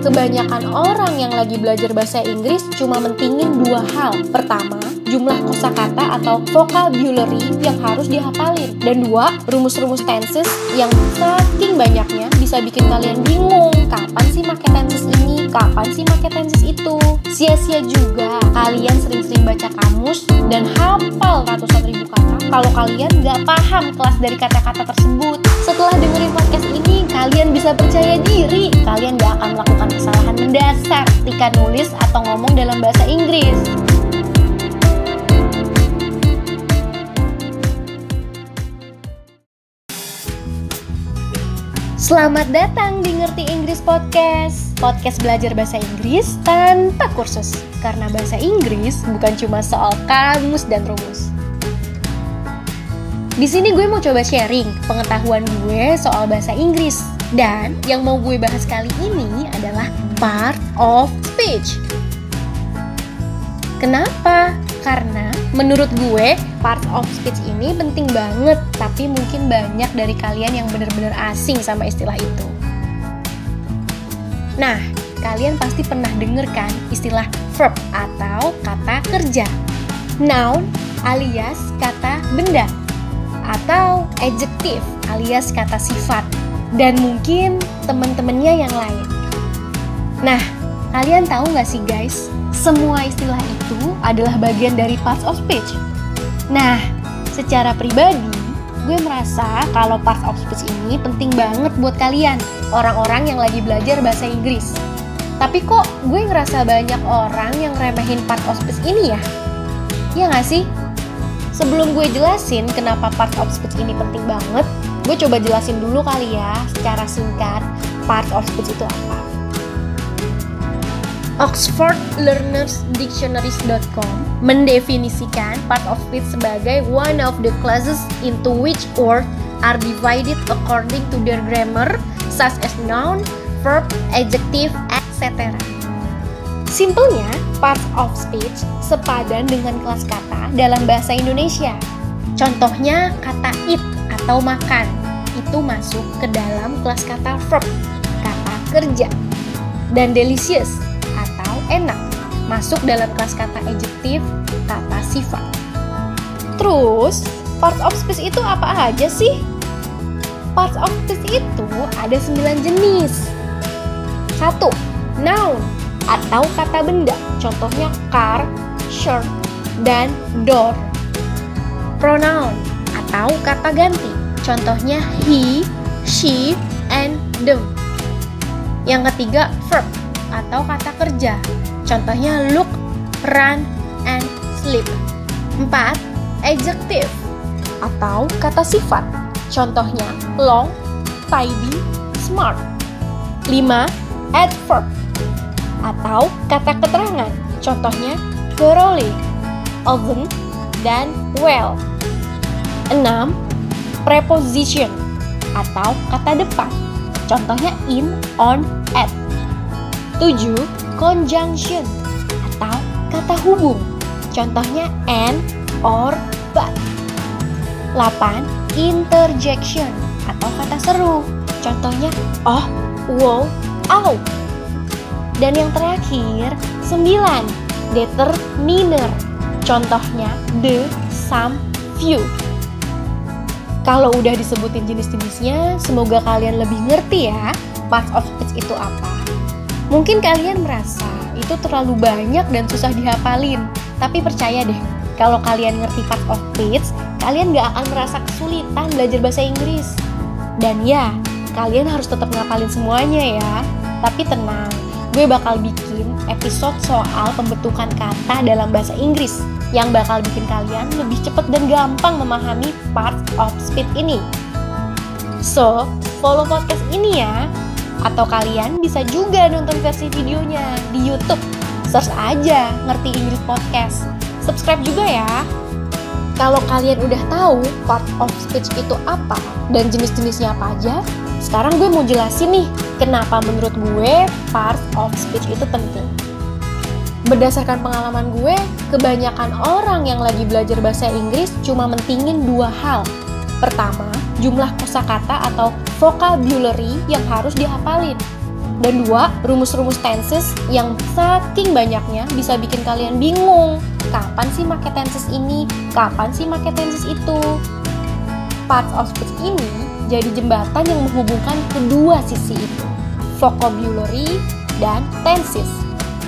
Kebanyakan orang yang lagi belajar bahasa Inggris cuma mentingin dua hal. Pertama, jumlah kosakata atau vocabulary yang harus dihafalin. Dan dua, rumus-rumus tenses yang saking banyaknya bisa bikin kalian bingung. Kapan sih make tenses ini? Kapan sih make tenses itu? Sia-sia juga kalian sering-sering baca kamus dan hafal ratusan ribu kata kalau kalian nggak paham kelas dari kata-kata tersebut. Setelah dengerin podcast ini, kalian bisa percaya diri. Kalian nggak akan melakukan kesalahan mendasar ketika nulis atau ngomong dalam bahasa Inggris. Selamat datang di Ngerti Inggris Podcast. Podcast belajar bahasa Inggris tanpa kursus. Karena bahasa Inggris bukan cuma soal kamus dan rumus. Di sini gue mau coba sharing pengetahuan gue soal bahasa Inggris. Dan yang mau gue bahas kali ini adalah part of speech. Kenapa? Karena menurut gue part of speech ini penting banget, tapi mungkin banyak dari kalian yang benar-benar asing sama istilah itu. Nah, kalian pasti pernah denger kan istilah verb atau kata kerja. Noun alias kata benda atau adjective alias kata sifat dan mungkin temen-temennya yang lain. Nah, kalian tahu nggak sih guys, semua istilah itu adalah bagian dari parts of speech. Nah, secara pribadi, gue merasa kalau parts of speech ini penting banget buat kalian, orang-orang yang lagi belajar bahasa Inggris. Tapi kok gue ngerasa banyak orang yang remehin part of speech ini ya? Ya nggak sih? Sebelum gue jelasin kenapa part of speech ini penting banget, gue coba jelasin dulu kali ya secara singkat part of speech itu apa. OxfordLearnersDictionaries.com mendefinisikan part of speech sebagai one of the classes into which words are divided according to their grammar, such as noun, verb, adjective, etc. Simpelnya, parts of speech sepadan dengan kelas kata dalam bahasa Indonesia. Contohnya kata eat atau makan, itu masuk ke dalam kelas kata verb, kata kerja. Dan delicious atau enak, masuk dalam kelas kata adjective, kata sifat. Terus, parts of speech itu apa aja sih? Parts of speech itu ada 9 jenis. 1. Noun atau kata benda. Contohnya car, shirt, dan door. Pronoun atau kata ganti. Contohnya he, she, and them. Yang ketiga verb atau kata kerja. Contohnya look, run, and sleep. 4. Adjective atau kata sifat. Contohnya long, tidy, smart. 5. Adverb atau kata keterangan. Contohnya thoroughly, often, dan well. 6. Preposition atau kata depan. Contohnya in, on, at. 7. Conjunction atau kata hubung. Contohnya and, or, but. 8. Interjection atau kata seru. Contohnya oh, wow, ow. Dan yang terakhir, 9. Determiner. Contohnya the, some, few. Kalau udah disebutin jenis-jenisnya, semoga kalian lebih ngerti ya parts of speech itu apa. Mungkin kalian merasa itu terlalu banyak dan susah dihafalin, tapi percaya deh, kalau kalian ngerti parts of speech, kalian gak akan merasa kesulitan belajar bahasa Inggris. Dan ya, kalian harus tetap ngapalin semuanya ya. Tapi tenang, gue bakal bikin episode soal pembentukan kata dalam bahasa Inggris yang bakal bikin kalian lebih cepat dan gampang memahami parts of speech ini. So, follow podcast ini ya. Atau kalian bisa juga nonton versi videonya di YouTube. Search aja Ngerti Inggris Podcast. Subscribe juga ya. Kalau kalian udah tahu part of speech itu apa dan jenis-jenisnya apa aja, sekarang gue mau jelasin nih kenapa menurut gue part of speech itu penting. Berdasarkan pengalaman gue, kebanyakan orang yang lagi belajar bahasa Inggris cuma mentingin dua hal. Pertama, jumlah kosakata atau vocabulary yang harus dihafalin. Dan dua, rumus-rumus tenses yang saking banyaknya bisa bikin kalian bingung. Kapan sih make tenses ini? Kapan sih make tenses itu? Parts of speech ini jadi jembatan yang menghubungkan kedua sisi itu. Vocabulary dan tenses.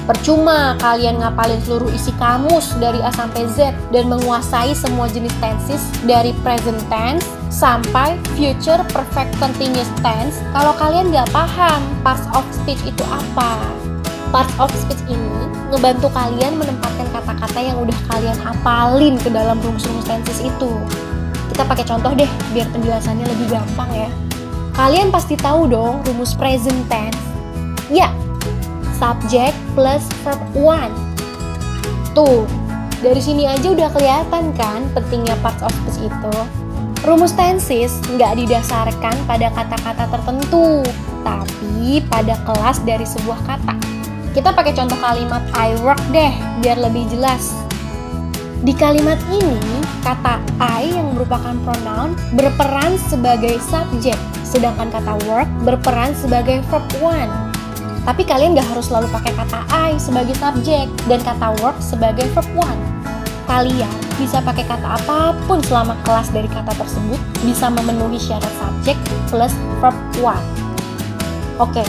Percuma kalian ngapalin seluruh isi kamus dari A sampai Z dan menguasai semua jenis tenses dari present tense sampai future perfect continuous tense kalau kalian nggak paham parts of speech itu apa. Parts of speech ini ngebantu kalian menempatkan kata-kata yang udah kalian hafalin ke dalam rumus-rumus tenses itu. Kita pakai contoh deh biar penjelasannya lebih gampang ya. Kalian pasti tahu dong rumus present tense. Ya, subject plus verb one. Tuh, dari sini aja udah kelihatan kan pentingnya parts of speech itu. Rumus tenses nggak didasarkan pada kata-kata tertentu, tapi pada kelas dari sebuah kata. Kita pakai contoh kalimat I work deh, biar lebih jelas. Di kalimat ini, kata I yang merupakan pronoun berperan sebagai subjek, sedangkan kata work berperan sebagai verb one. Tapi kalian gak harus selalu pakai kata I sebagai subjek dan kata work sebagai verb one. Kalian bisa pakai kata apa pun selama kelas dari kata tersebut bisa memenuhi syarat subjek plus verb one. Oke,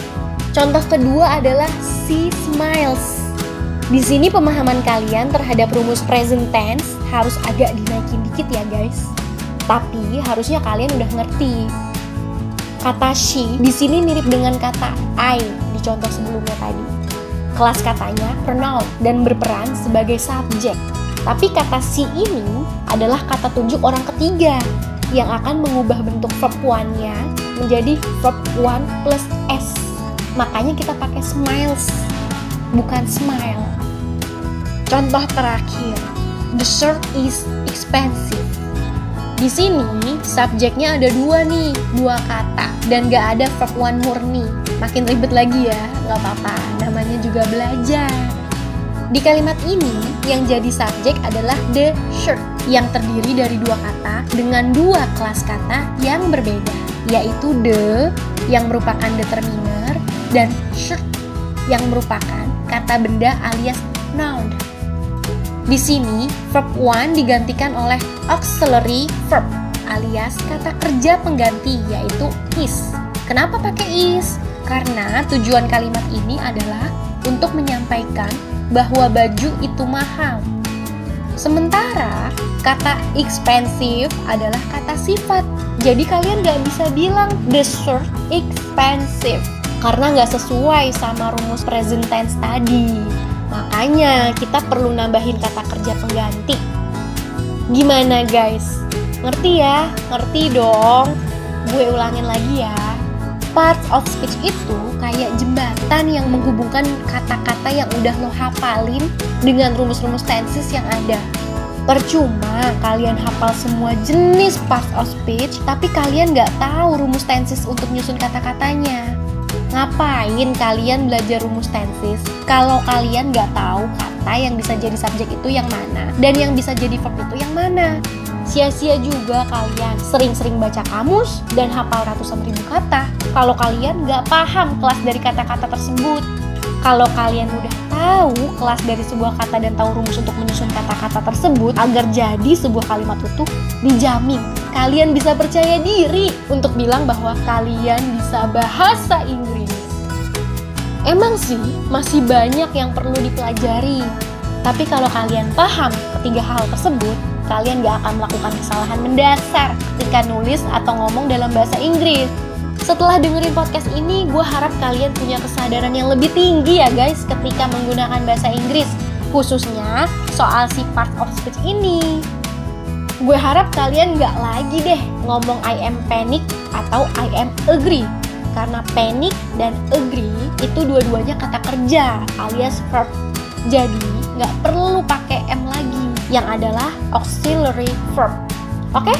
contoh kedua adalah she smiles. Di sini pemahaman kalian terhadap rumus present tense harus agak dinaikin dikit ya guys. Tapi harusnya kalian udah ngerti. Kata she di sini mirip dengan kata I contoh sebelumnya tadi. Kelas katanya pronoun dan berperan sebagai subjek. Tapi kata si ini adalah kata tunjuk orang ketiga yang akan mengubah bentuk verb one-nya menjadi verb one plus s. Makanya kita pakai smiles, bukan smile. Contoh terakhir, the shirt is expensive. Di sini subjeknya ada dua nih, dua kata dan gak ada verb one murni makin ribet lagi ya, nggak apa-apa, namanya juga belajar. Di kalimat ini, yang jadi subjek adalah the shirt, yang terdiri dari dua kata dengan dua kelas kata yang berbeda, yaitu the, yang merupakan determiner, dan shirt, yang merupakan kata benda alias noun. Di sini, verb one digantikan oleh auxiliary verb alias kata kerja pengganti yaitu is. Kenapa pakai is? Karena tujuan kalimat ini adalah untuk menyampaikan bahwa baju itu mahal. Sementara kata expensive adalah kata sifat. Jadi kalian gak bisa bilang the shirt expensive karena nggak sesuai sama rumus present tense tadi. Makanya kita perlu nambahin kata kerja pengganti. Gimana guys? Ngerti ya? Ngerti dong? Gue ulangin lagi ya parts of speech itu kayak jembatan yang menghubungkan kata-kata yang udah lo hafalin dengan rumus-rumus tenses yang ada. Percuma kalian hafal semua jenis parts of speech, tapi kalian nggak tahu rumus tenses untuk nyusun kata-katanya. Ngapain kalian belajar rumus tenses kalau kalian nggak tahu kata yang bisa jadi subjek itu yang mana dan yang bisa jadi verb itu yang mana? Sia-sia juga kalian sering-sering baca kamus dan hafal ratusan ribu kata kalau kalian nggak paham kelas dari kata-kata tersebut. Kalau kalian udah tahu kelas dari sebuah kata dan tahu rumus untuk menyusun kata-kata tersebut agar jadi sebuah kalimat utuh, dijamin kalian bisa percaya diri untuk bilang bahwa kalian bisa bahasa Inggris. Emang sih masih banyak yang perlu dipelajari, tapi kalau kalian paham ketiga hal tersebut, kalian gak akan melakukan kesalahan mendasar ketika nulis atau ngomong dalam bahasa Inggris. Setelah dengerin podcast ini, gue harap kalian punya kesadaran yang lebih tinggi ya guys ketika menggunakan bahasa Inggris, khususnya soal si part of speech ini. Gue harap kalian gak lagi deh ngomong I am panic atau I am agree, karena panic dan agree itu dua-duanya kata kerja alias verb. Jadi gak perlu pakai M lagi yang adalah auxiliary verb. Oke? Okay?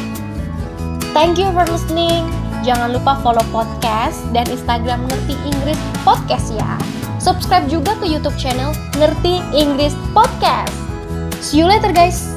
Thank you for listening. Jangan lupa follow podcast dan Instagram Ngerti Inggris Podcast ya. Subscribe juga ke YouTube channel Ngerti Inggris Podcast. See you later guys.